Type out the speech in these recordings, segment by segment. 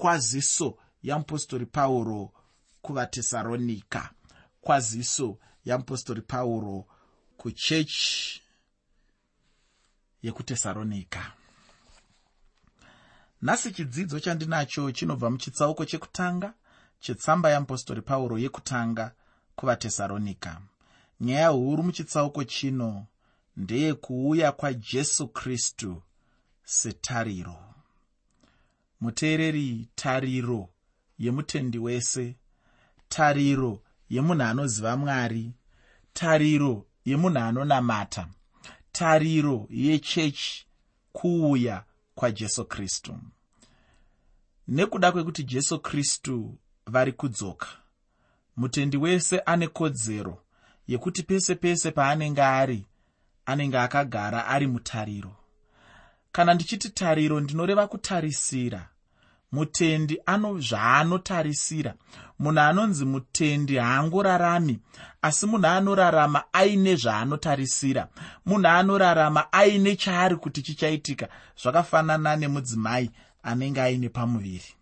kwaziso yamupostori pauro kuvatesaronika kwaziso yamupostori pauro kuchechi yekutesaronika nhasi chidzidzo chandinacho chinobva muchitsauko chekutanga chetsamba yamupostori pauro yekutanga kuvatesaronika nyaya huru muchitsauko chino ndeyekuuya kwajesu kristu setariro muteereri tariro yemutendi wese tariro yemunhu anoziva mwari tariro yemunhu anonamata tariro yechechi kuuya kwajesu kristu. Nekuda kwekuti jesu kristu vari kudzoka mutendi wese ane kodzero yekuti pese pese paanenge ari anenge akagara ari mutariro. Kana ndichiti tariro ndinoreva kutarisira mutendi ano zvaanotarisira. Munhu anonzi mutendi haangorarami asi munhu anorarama aine zvaanotarisira. Munhu anorarama aine chaari kuti chichaitika zvakafanana nemudzimai anenge aine pamuviri.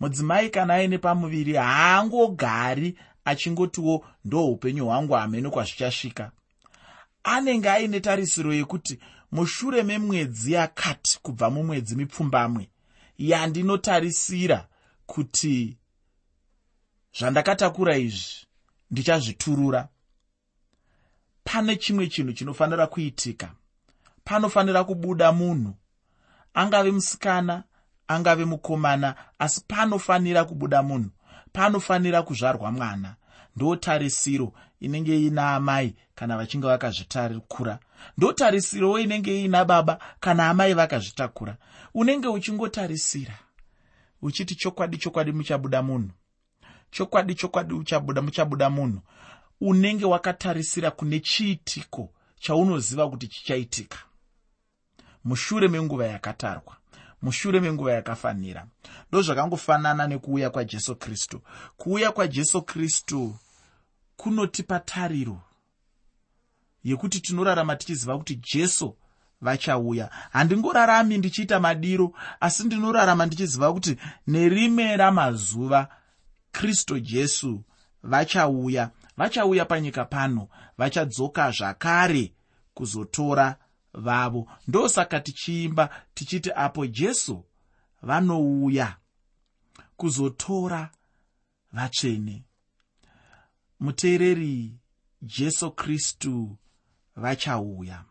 Mudzimai kana aine pamuviri haangogari achingotiwo ndo upenyu hwangu hamene kwazvichasvika anenge aine tarisiro yekuti mushure memwedzi yakati kubva mumwedzi mipfumbamwe yandinotarisira kuti zvandakatakura izvi ndichazviturura. Pane chimwe chinhu chinofanira kuitika. Panofanira kubuda munhu angave musikana angave mukomana asi panofanira kubuda munhu panofanira kuzvarwa mwana. Ndotarisiro inenge iina amai kana vachinge vakazvitakura. Ndotarisirowo inenge iina baba kana amai vakazvitakura unenge uchingotarisira uchiti chokwadi chokwadi muchabuda munhu chokwadi chokwadi uchabuda muchabuda munhu unenge wakatarisira kune chiitiko chaunoziva kuti chichaitika? Mushure menguva yakatarwa mushure menguva yakafanira ndozvakangofanana nekuuya kwajesu kristu. Kuuya kwajesu kristu kunotipa tariro yekuti tinorarama tichiziva kuti jesu vachauya. Handingorarami ndichiita madiro asi ndinorarama ndichiziva kuti nerimwe ramazuva kristu jesu vachauya. Vachauya panyika pano vachadzoka zvakare kuzotora vavo. Ndosaka tichiimba tichiti apo jesu vanouya kuzotora vatsvene. Muteereri jesu kristu vachauya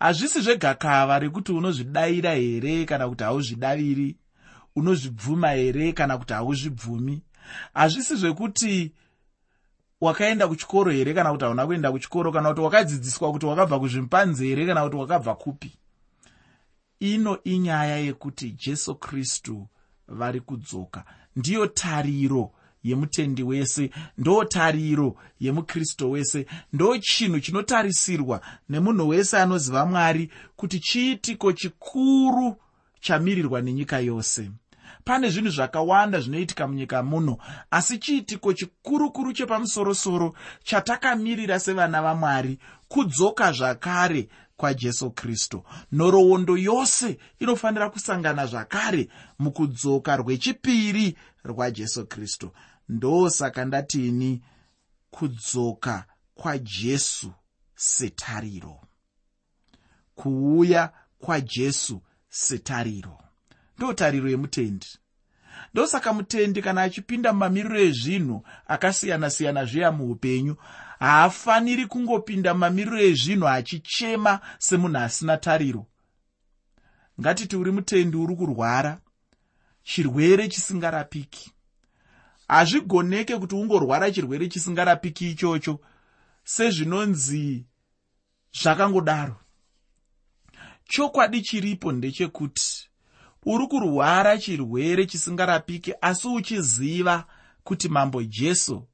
hazvisi zvegakava rekuti unozvidayira here kana kuti hauzvidaviri unozvibvuma here kana kuti hauzvibvumi? Hazvisi zvekuti wakaenda kuchikoro here kana kuti hauna kuenda kuchikoro kana kuti wakadzidziswa kuti wakabva kuzvimupanzi here kana kuti wakabva kupi? Ino inyaya yekuti jesu kristu vari kudzoka. Ndiyo tariro yemutendi wese ndo tariro yemukristu wese ndo chinhu chinotarisirwa nemunhu wese anoziva mwari kuti chiitiko chikuru chamirirwa nenyika yose. Pane zvinhu zvakawanda zvinoitika munyika muno asi chiitiko chikurukuru chepamusorosoro chatakamirira sevana vamwari kudzoka zvakare kwajesu kristu? Nhoroondo yose inofanira kusangana zvakare mukudzoka rwechipiri rwajesu kristu ndosaka ndatini kudzoka kwajesu setariro. Kuuya kwajesu setariro. Ndo tariro yemutendi. Ndosaka mutendi kana achipinda mumamiriro ezvinhu akasiyana-siyana zviya muupenyu haafaniri kungopinda mumamiriro ezvinhu achichema semunhu asina tariro. Ngatiti uri mutendi uri kurwara chirwere chisingarapiki hazvigoneke kuti ungorwara chirwere chisingarapiki ichocho. Sezvinonzi zvakangodaro. Chokwadi chiripo ndechekuti uri kurwara chirwere chisingarapiki asi uchiziva kuti mambo jesu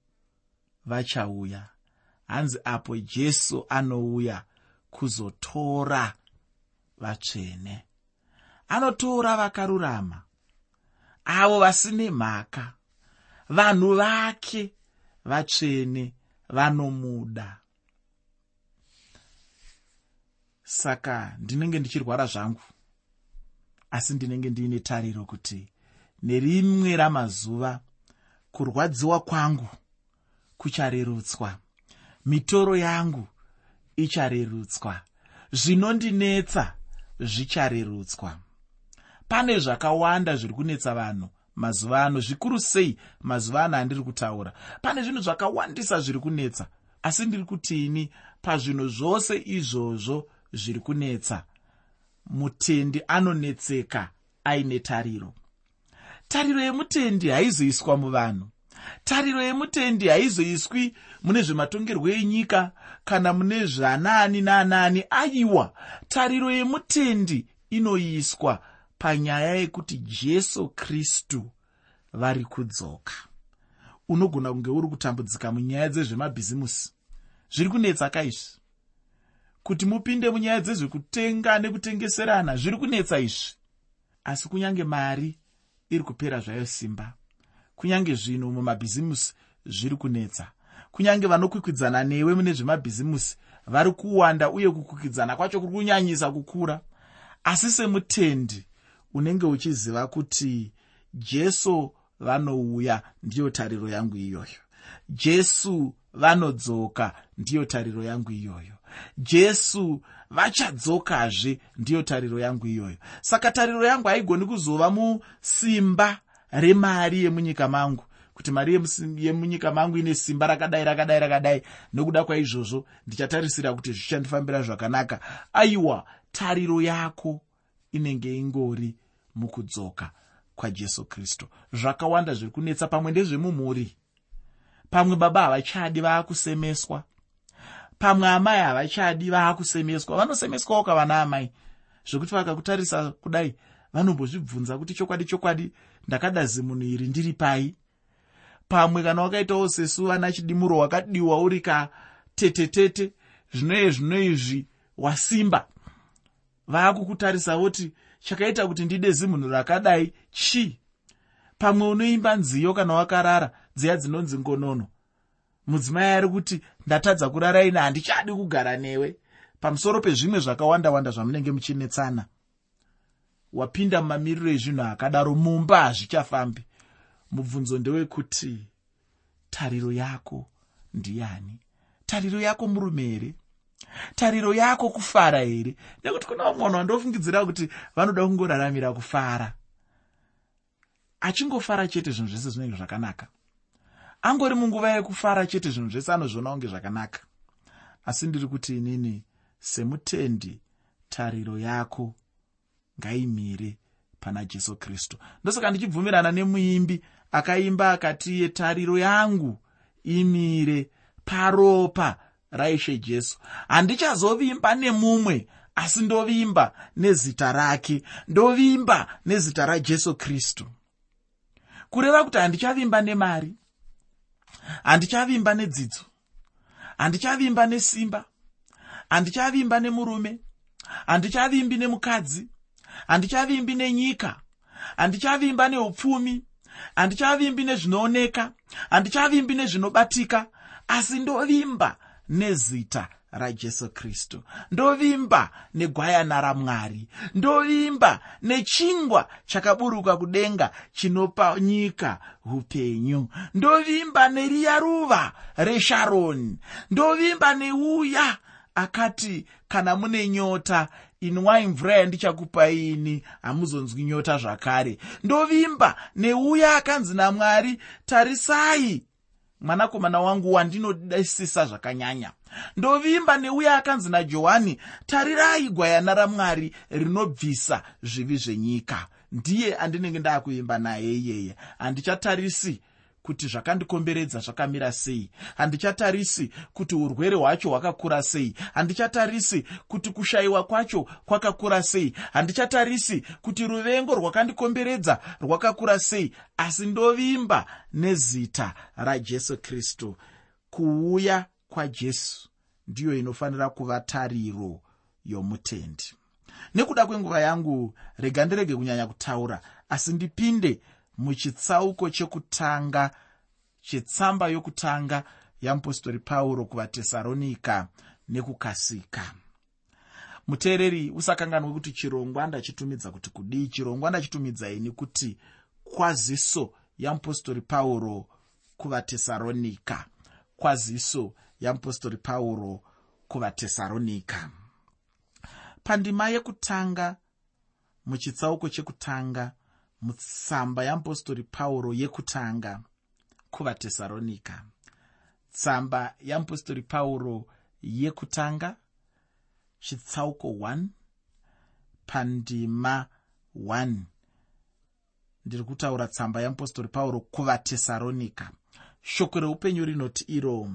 vachauya. Hanzi apo jesu anouya kuzotora vatsvene. Anotora vakarurama. Avo vasine mhaka vanhu vake vatsvene vanomuda. Saka ndinenge ndichirwara zvangu asi ndinenge ndiine tariro kuti nerimwe ramazuva kurwadziwa kwangu kucharerutswa. Mitoro yangu icharerutswa. Zvinondinetsa zvicharerutswa. Pane zvakawanda zviri kunetsa vanhu mazuva ano zvikuru sei? Mazuva ano andiri kutaura. Pane zvinhu zvakawandisa zviri kunetsa. Asi ndiri kutini? Pazvinhu zvose izvozvo zviri kunetsa. Mutendi anonetseka aine tariro. Tariro yemutendi haizoiswa muvanhu. Tariro yemutendi haizoiswi mune zvematongerwo enyika kana mune zvanaani naanaani aiwa. Tariro yemutendi inoiswa panyaya yekuti jesu kristu vari kudzoka. Unogona kunge uri kutambudzika munyaya dzezvemabhizimusi. Zviri kunetsa kaizvi? Kuti mupinde munyaya dzezvekutenga nekutengeserana zviri kunetsa izvi? Asi kunyange mari iri kupera zvayo simba kunyange zvinhu mumabhizimusi zviri kunetsa kunyange vanokwikwidzana newe mune zvemabhizimusi vari kuwanda uye kukwikwidzana kwacho kuri kunyanyisa kukura asi semutendi unenge uchiziva kuti jesu vanouya ndiyo tariro yangu iyoyo. Jesu vanodzoka ndiyo tariro yangu iyoyo. Jesu vachadzokazve ndiyo tariro yangu iyoyo. Saka tariro yangu haigoni kuzova musimba remari yemunyika mangu. Kuti mari yemunyika mangu ine simba rakadai rakadai rakadai. Nokuda kwaizvozvo ndichatarisira kuti zvichandifambira zvakanaka. Aiwa tariro yako inenge ingori mukudzoka kwajesu kristu. Zvakawanda zviri kunetsa pamwe ndezvemumhuri. Pamwe baba havachadi vaakusemeswa pamwe amai havachadi vaakusemeswa vanosemeswawo kavana amai zvokuti vakakutarisa kudai vanombozvibvunza kuti chokwadi chokwadi ndakada zimunhu iri ndiri pai. Pamwe kana wakaitawo sesu vana chidimuro wakadiwa uri katetetete zvinoye zvinoizvi wasimba vaakukutarisawo kuti chakaita kuti ndide zimunhu rakadai chi pamwe unoimba nziyo kana wakarara dziya dzinonzi ngonono. Mudzimai ari kuti ndatadza kurara ine handichadi kugara newe. Pamusoro pezvimwe zvakawanda wanda zvamunenge muchinetsana. Wapinda mumamiriro ezvinhu akadaro mumba hazvichafambi. Mubvunzo ndewekuti tariro yako ndiani tariro yako murume here tariro yako kufara here? Nekuti kuna vamwe vanhu vandofungidzira kuti vanoda kungoraramira kufara. Achingofara chete zvinhu zvese zvinenge zvakanaka. Angori munguva yekufara chete zvinhu zvese anozviona kunge zvakanaka. Asi ndiri kuti inini semutendi tariro yako ngaimire pana jesu kristu. Ndosaka ndichibvumirana nemuimbi akaimba akatiye tariro yangu imire paropa raishe jesu. Handichazovimba nemumwe asi ndovimba nezita rake ndovimba nezita rajesu kristu. Kureva kuti handichavimba nemari handichavimba nedzidzo handichavimba nesimba handichavimba nemurume handichavimbi nemukadzi handichavimbi nenyika handichavimba neupfumi handichavimbi nezvinooneka handichavimbi nezvinobatika asi ndovimba nezita rajesu kristu. Ndovimba negwayana ramwari. Ndovimba nechingwa chakaburuka kudenga chinopa nyika upenyu ndovimba neriya ruva resharoni ndovimba neuya akati kana mune nyota inwai mvura yandichakupai ini. Hamuzonzwi nyota zvakare. Ndovimba neuya akanzi namwari tarisai mwanakomana wangu wandinodasisa zvakanyanya. Ndovimba neuya akanzi najohani tarirai gwayana ramwari rinobvisa zvivi zvenyika. Ndiye andinenge ndaakuimba naye iyeye. Handichatarisi kuti zvakandikomberedza zvakamira sei. Handichatarisi kuti urwere hwacho hwakakura sei. Handichatarisi kuti kushayiwa kwacho kwakakura sei. Handichatarisi kuti ruvengo rwakandikomberedza rwakakura sei. Asi ndovimba nezita rajesu kristu. Kuuya kwajesu ndiyo inofanira kuva tariro yomutendi. Nekuda kwenguva yangu rega ndirege kunyanya kutaura asi ndipinde muchitsauko chekutanga chetsamba yokutanga yamupostori pauro kuvatesaronika nekukasika. Muteereri usakanganwe kuti chirongwa ndachitumidza kuti kudii chirongwa ndachitumidza ini kuti kwaziso yamupostori pauro kuvatesaronika kwaziso yamupostori pauro kuvatesaronika pandima yekutanga muchitsauko chekutanga mutsamba yamupostori pauro yekutanga kuvatesaronika tsamba yamupostori pauro yekutanga chitsauko 1 pandima 1 ndiri kutaura tsamba yamupostori pauro kuvatesaronika shoko reupenyu rinoti iro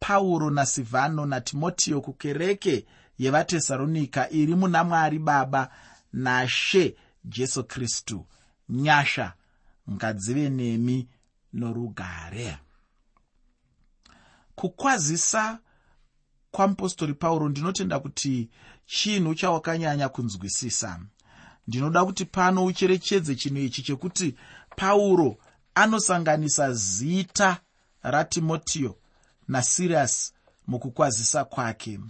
pauro nasivhano natimotiyo kukereke yevatesaronika iri muna mwari baba nashe jesu kristu. Nyasha ngadzive nemi norugare. Kukwazisa kwamupostori pauro ndinotenda kuti chinhu chawakanyanya kunzwisisa. Ndinoda kuti pano ucherechedze chinhu ichi chekuti pauro anosanganisa zita ratimotiyo nasiriyasi mukukwazisa kwake.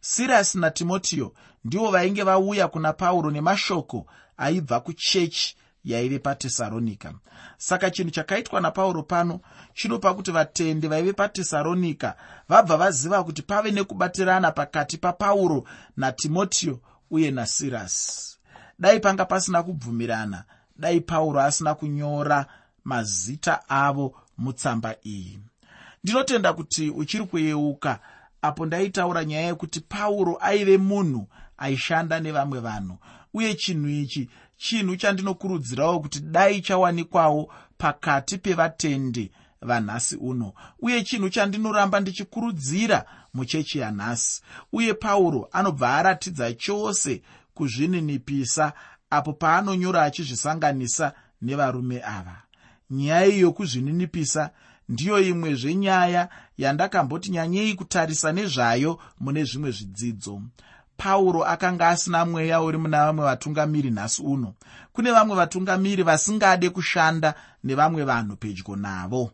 Siriyasi natimotiyo ndivo vainge vauya kuna pauro nemashoko aibva kuchechi yaive patesaronika saka chinhu chakaitwa napauro pano chinopa kuti vatendi vaive patesaronika vabva vaziva kuti pave nekubatirana pakati papauro natimotiyo uye nasirasi dai panga pasina kubvumirana dai pauro asina kunyora mazita avo mutsamba iyi. Ndinotenda kuti uchiri kuyeuka apo ndaitaura nyaya yekuti pauro aive munhu aishanda nevamwe vanhu uye chinhu ichi chinhu chandinokurudzirawo kuti dai chawanikwawo pakati pevatendi vanhasi uno. Uye chinhu chandinoramba ndichikurudzira muchechi yanhasi. Uye pauro anobva aratidza chose kuzvininipisa apo paanonyora achizvisanganisa nevarume ava. Nyaya iyi yokuzvininipisa ndiyo imwe zvenyaya yandakamboti nyanyei kutarisa nezvayo mune zvimwe zvidzidzo pauro akanga asina mweya uri muna vamwe vatungamiri nhasi uno. Kune vamwe vatungamiri vasingade kushanda nevamwe vanhu pedyo navo.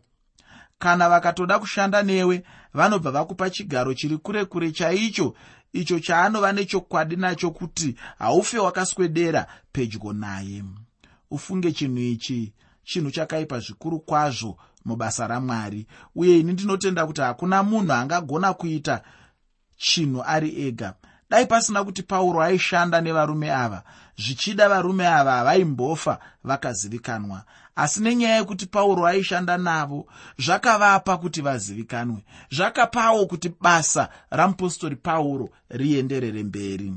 Kana vakatoda kushanda newe vanobva vakupa chigaro chiri kure kure chaicho icho chaanova nechokwadi nacho kuti haufe wakaswedera pedyo naye. Ufunge chinhu ichi chinhu chakaipa zvikuru kwazvo mubasa ramwari uye ini ndinotenda kuti hakuna munhu angagona kuita chinhu ari ega dai pasina kuti pauro aishanda nevarume ava zvichida varume ava havaimbofa vakazivikanwa. Asi nenyaya yekuti pauro aishanda navo zvakavapa kuti vazivikanwe. Zvakapawo kuti basa ramupostori pauro rienderere mberi.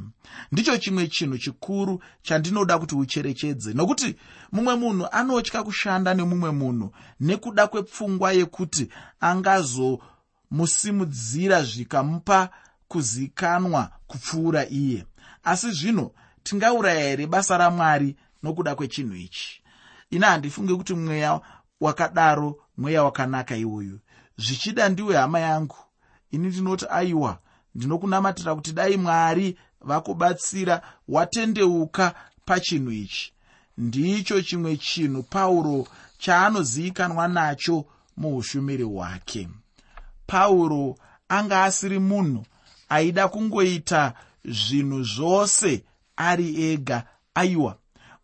Ndicho chimwe chinhu chikuru chandinoda kuti ucherechedze nokuti mumwe munhu anotya kushanda nemumwe munhu nekuda kwepfungwa yekuti angazomusimudzira zvikamupa kuzikanwa kupfuura iye. Asi zvino tingauraya here basa ramwari nokuda kwechinhu ichi? Ina handifunge kuti mweya wakadaro mweya wakanaka iwoyu. Zvichida ndiwe hama yangu. Ini ndinoti aiwa ndinokunamatira kuti dai mwari vakubatsira watendeuka pachinhu ichi. Ndicho chimwe chinhu pauro chaanozivikanwa nacho muushumiri hwake. Pauro anga asiri munhu aida kungoita zvinhu zvose ari ega aiwa.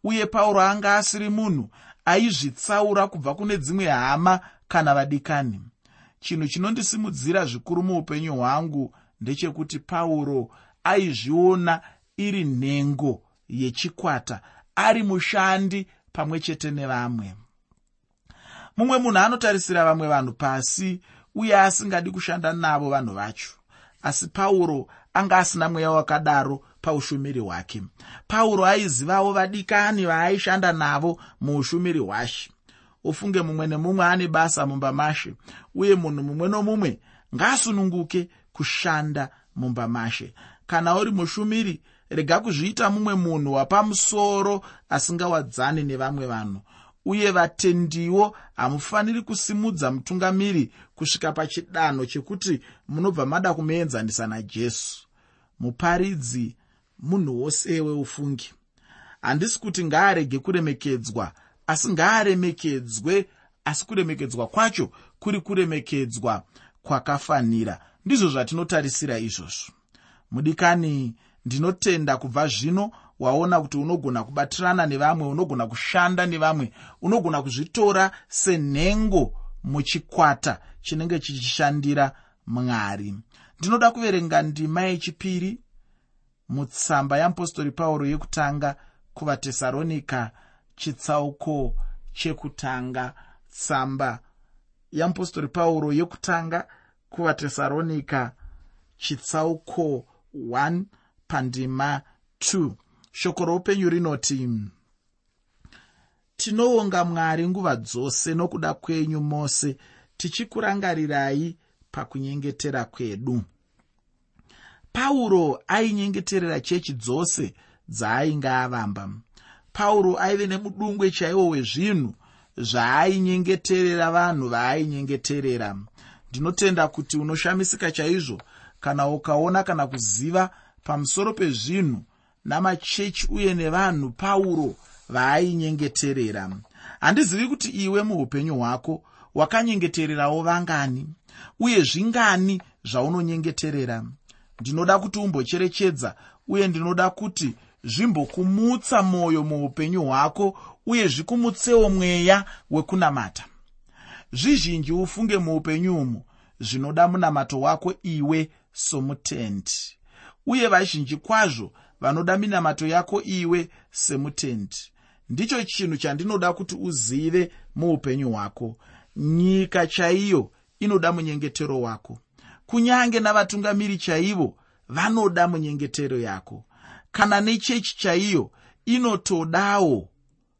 Uye pauro anga asiri munhu aizvitsaura kubva kune dzimwe hama kana vadikani. Chinhu chinondisimudzira zvikuru muupenyu hwangu ndechekuti pauro aizviona iri nhengo yechikwata ari mushandi pamwe chete nevamwe. Mumwe munhu anotarisira vamwe vanhu pasi uye asingadi kushanda navo vanhu vacho asi pauro anga asina mweya wakadaro paushumiri hwake. Pauro aizivawo vadikani vaaishanda navo muushumiri hwashe. Ufunge mumwe nemumwe ane basa mumba mashe uye munhu mumwe nomumwe ngaasununguke kushanda mumba mashe kana uri mushumiri rega kuzviita mumwe munhu wapamusoro asingawadzani nevamwe vanhu uye vatendiwo hamufaniri kusimudza mutungamiri kusvika pachidanho chekuti munobva mada kumuenzanisa najesu. Muparidzi munhu wosewe ufungi handisi kuti ngaarege kuremekedzwa asi ngaaremekedzwe asi kuremekedzwa kwacho kuri kuremekedzwa kwakafanira. Ndizvo zvatinotarisira izvozvo. Mudikani ndinotenda kubva zvino waona kuti unogona kubatirana nevamwe unogona kushanda nevamwe unogona kuzvitora senhengo muchikwata chinenge chichishandira mwari. Ndinoda kuverenga ndima yechipiri mutsamba yeapostori pauro yekutanga kuvatesaronika chitsauko chekutanga tsamba yeapostori pauro yekutanga kuvatesaronika chitsauko 1 pandima 2 shoko roupenyu rinoti tinoonga mwari nguva dzose nokuda kwenyu mose tichikurangarirai pakunyengetera kwedu. Pauro ainyengeterera chechi dzose dzaainge avamba. Pauro aive nemudungwe chaiwo wezvinhu zvaainyengeterera vanhu vaainyengeterera. Ndinotenda kuti unoshamisika chaizvo kana ukaona kana kuziva pamusoro pezvinhu namachechi uye nevanhu pauro vaainyengeterera. Handizivi kuti iwe muupenyu hwako wakanyengetererawo vangani uye zvingani zvaunonyengeterera? Ndinoda kuti umbocherechedza uye ndinoda kuti zvimbokumutsa mwoyo muupenyu hwako uye zvikumutsewo mweya wekunamata. Zvizhinji ufunge muupenyu umu zvinoda munamato wako iwe somutendi uye vazhinji kwazvo vanoda minamato yako iwe semutendi. Ndicho chinhu chandinoda kuti uzive muupenyu hwako. Nyika chaiyo inoda munyengetero wako. Kunyange navatungamiri chaivo vanoda munyengetero yako. Kana nechechi chaiyo inotodawo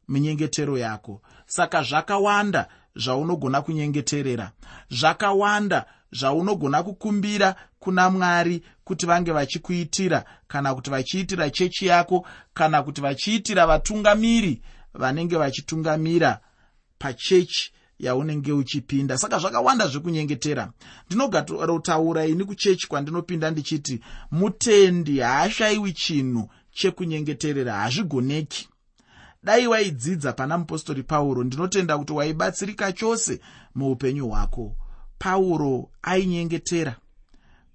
minyengetero yako. Saka zvakawanda zvaunogona kunyengeterera zvakawanda zvaunogona kukumbira kuna mwari kuti vange vachikuitira kana kuti vachiitira chechi yako kana kuti vachiitira vatungamiri vanenge vachitungamira pachechi yaunenge uchipinda. Saka zvakawanda zvekunyengetera. Ndinogarotaura ini kuchechi kwandinopinda ndichiti mutendi haashayiwi chinhu chekunyengeterera hazvigoneki. Dai waidzidza pana mupostori pauro ndinotenda kuti waibatsirika chose muupenyu hwako. Pauro ainyengetera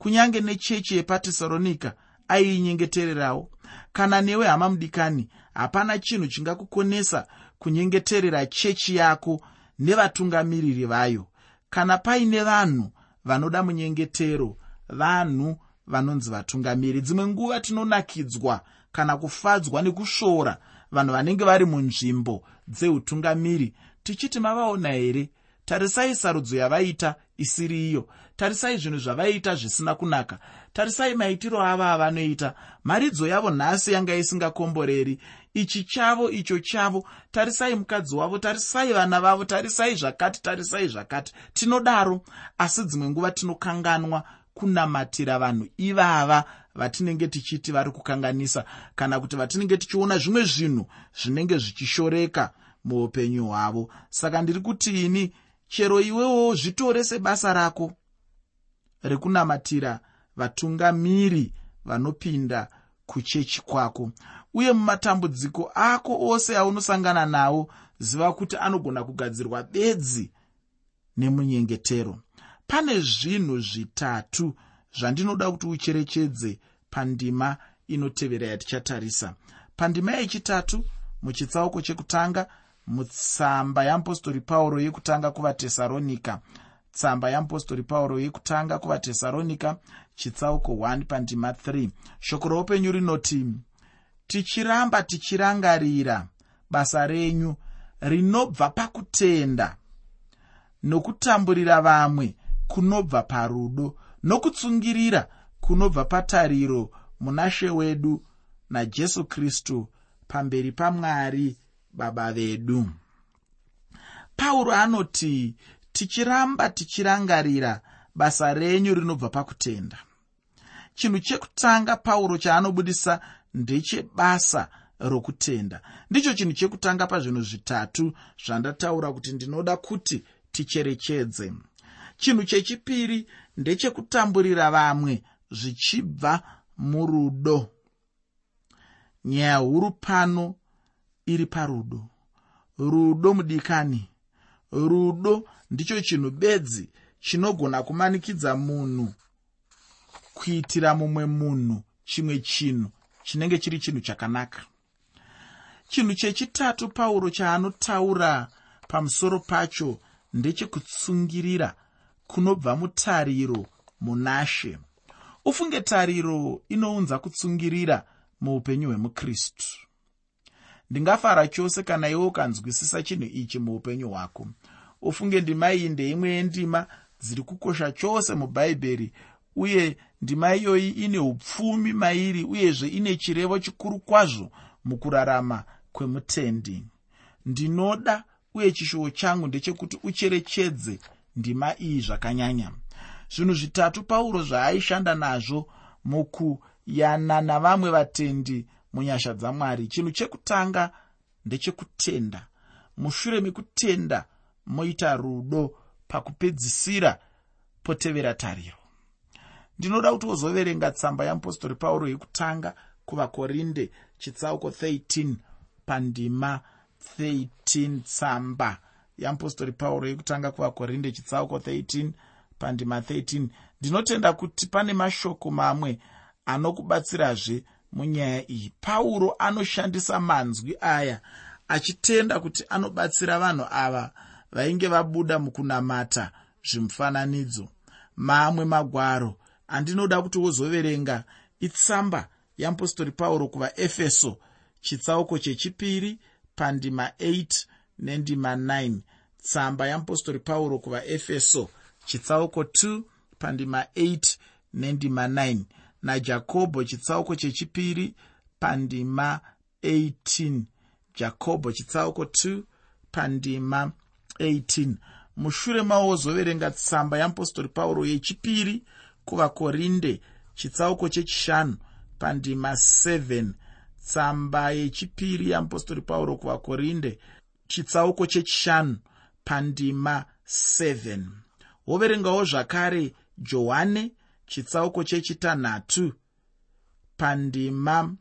kunyange nechechi yepatesaronika aiinyengetererawo. Kana newe hama mudikani hapana chinhu chingakukonesa kunyengeterera chechi yako nevatungamiriri vayo. Kana paine vanhu vanoda munyengetero vanhu vanonzi vatungamiri dzimwe nguva tinonakidzwa kana kufadzwa nekusvora vanhu vanenge vari munzvimbo dzeutungamiri tichiti mavaona here tarisai sarudzo yavaita isiri iyo. Tarisai zvinhu zvavaita zvisina kunaka. Tarisai maitiro ava avanoita. Maridzo yavo nhasi yanga isingakomboreri. Ichi chavo icho chavo. Tarisai mukadzi wavo. Tarisai vana vavo. Tarisai zvakati tarisai zvakati. Tinodaro asi dzimwe nguva tinokanganwa kunamatira vanhu ivava vatinenge tichiti vari kukanganisa kana kuti vatinenge tichiona zvimwe zvinhu zvinenge zvichishoreka muupenyu hwavo. Saka ndiri kuti ini chero iwewo zvitore sebasa rako. Rekunamatira vatungamiri vanopinda kuchechi kwako. Uye mumatambudziko ako ose aunosangana nawo ziva kuti anogona kugadzirwa bedzi nemunyengetero. Pane zvinhu zvitatu zvandinoda kuti ucherechedze pandima inotevera yatichatarisa pandima yechitatu muchitsauko chekutanga mutsamba yeapostori pauro yekutanga kuvatesaronika tsamba yeapostori pauro yekutanga kuvatesaronika chitsauko 1 pandima 3 shoko roupenyu rinoti tichiramba tichirangarira basa renyu rinobva pakutenda nokutamburira vamwe kunobva parudo nokutsungirira kunobva patariro muna she wedu najesu kristu pamberi pamwari baba vedu. Pauro anoti tichiramba tichirangarira basa renyu rinobva pakutenda. Chinhu chekutanga pauro chaanobudisa ndechebasa rokutenda. Ndicho chinhu chekutanga pazvinhu zvitatu zvandataura kuti ndinoda kuti ticherechedze. Chinhu chechipiri ndechekutamburira vamwe zvichibva murudo. Nyaya huru pano iri parudo. Rudo mudikani. Rudo ndicho chinhu bedzi chinogona kumanikidza munhu kuitira mumwe munhu chimwe chinhu chinenge chiri chinhu chakanaka. Chinhu chechitatu pauro chaanotaura pamusoro pacho ndechekutsungirira kunobva mutariro munashe. Ufunge tariro inounza kutsungirira muupenyu hwemukristu ndingafara chose kana iwe ukanzwisisa chinhu ichi muupenyu hwako. Ufunge ndima iyi ndeimwe yendima dziri kukosha chose mubhaibheri uye ndima iyoyi ine upfumi mairi uyezve ine chirevo chikuru kwazvo mukurarama kwemutendi. Ndinoda uye chishuwo changu ndechekuti ucherechedze ndima iyi zvakanyanya. Zvinhu zvitatu pauro zvaaishanda nazvo mukuyana navamwe vatendi munyasha dzamwari. Chinhu chekutanga ndechekutenda. Mushure mekutenda moita rudo pakupedzisira potevera tariro. Ndinoda kuti wozoverenga tsamba yeapostori pauro yekutanga kuvakorinde chitsauko 13 pandima 13 tsamba yeapostori pauro yekutanga kuvakorinde chitsauko 13 pandima 13 ndinotenda kuti pane mashoko mamwe anokubatsirazve munyaya iyi. Pauro anoshandisa manzwi aya achitenda kuti anobatsira vanhu ava vainge vabuda mukunamata zvimufananidzo. Mamwe magwaro andinoda kuti wozoverenga. Itsamba yeapostori pauro kuvaefeso chitsauko chechipiri pandima 8 nendima 9 tsamba yeapostori pauro kuvaefeso chitsauko 2 pandima 8 nendima 9 najakobho chitsauko chechipiri pandima 18 jakobho chitsauko 2 pandima 18 mushure mavo wozoverenga tsamba yeapostori pauro yechipiri kuvakorinde chitsauko chechishanu pandima 7 tsamba yechipiri yeapostori pauro kuvakorinde chitsauko chechishanu pandima 7 woverengawo zvakare johane chitsauko chechitanhatu pandima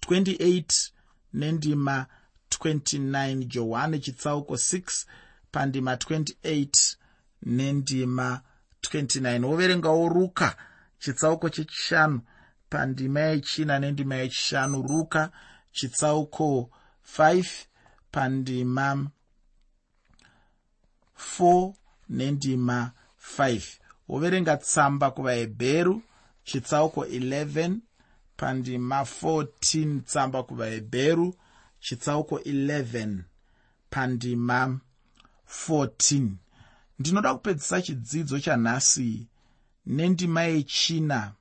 28 nendima 29 johane chitsauko 6 pandima 28 nendima 29 woverengawo ruka chitsauko chechishanu pandima yechina nendima yechishanu ruka chitsauko 5 pandima 4 nendima 5 woverenga tsamba kuvahebheru chitsauko 11 pandima 14 tsamba kuvahebheru chitsauko 11 pandima 14 ndinoda kupedzisa chidzidzo chanhasi nendima yechina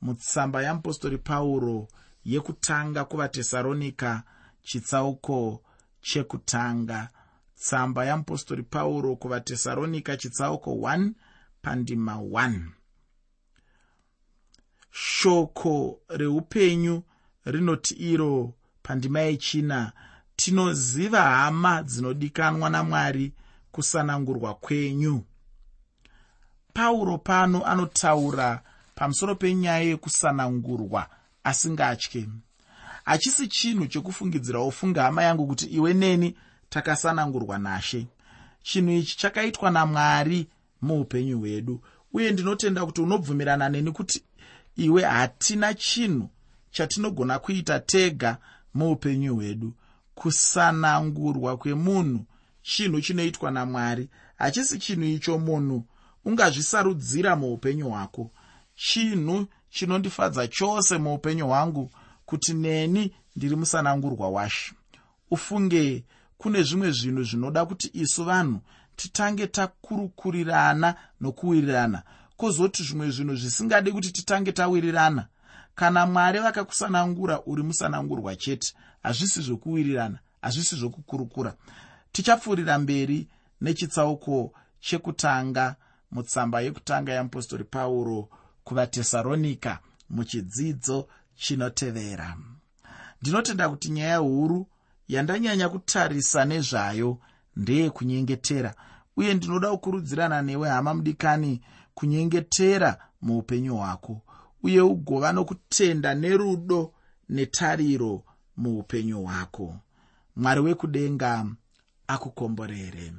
mutsamba yeapostori pauro yekutanga kuvatesaronika chitsauko chekutanga. Tsamba yeapostori pauro kuvatesaronika chitsauko 1 pandima 1 shoko reupenyu rinoti iro pandima yechina tinoziva hama dzinodikanwa namwari kusanangurwa kwenyu. Pauro pano anotaura pamusoro penyaya yekusanangurwa asingatye. Hachisi chinhu chekufungidzira ofunga hama yangu kuti iwe neni takasanangurwa nashe. Chinhu ichi chakaitwa namwari muupenyu hwedu. Uye ndinotenda kuti unobvumirana neni kuti iwe hatina chinhu chatinogona kuita tega muupenyu hwedu. Kusanangurwa kwemunhu chinhu chinoitwa namwari hachisi chinhu icho munhu ungazvisarudzira muupenyu hwako. Chinhu chinondifadza chose muupenyu hwangu kuti neni ndiri musanangurwa washe. Ufunge kune zvimwe zvinhu zvinoda kuti isu vanhu titange takurukurirana nokuwirirana. Kwozoti zvimwe zvinhu zvisingadi kuti titange tawirirana. Kana mwari vakakusanangura uri musanangurwa chete hazvisi zvokuwirirana hazvisi zvokukurukura. Tichapfuurira mberi nechitsauko chekutanga mutsamba yekutanga yeapostori pauro kuvatesaronika muchidzidzo chinotevera. Ndinotenda kuti nyaya huru yandanyanya kutarisa nezvayo ndeyekunyengetera uye ndinoda kukurudzirana newe hama mudikani kunyengetera muupenyu hwako uye ugova nokutenda nerudo netariro muupenyu hwako. Mwari wekudenga akukomborere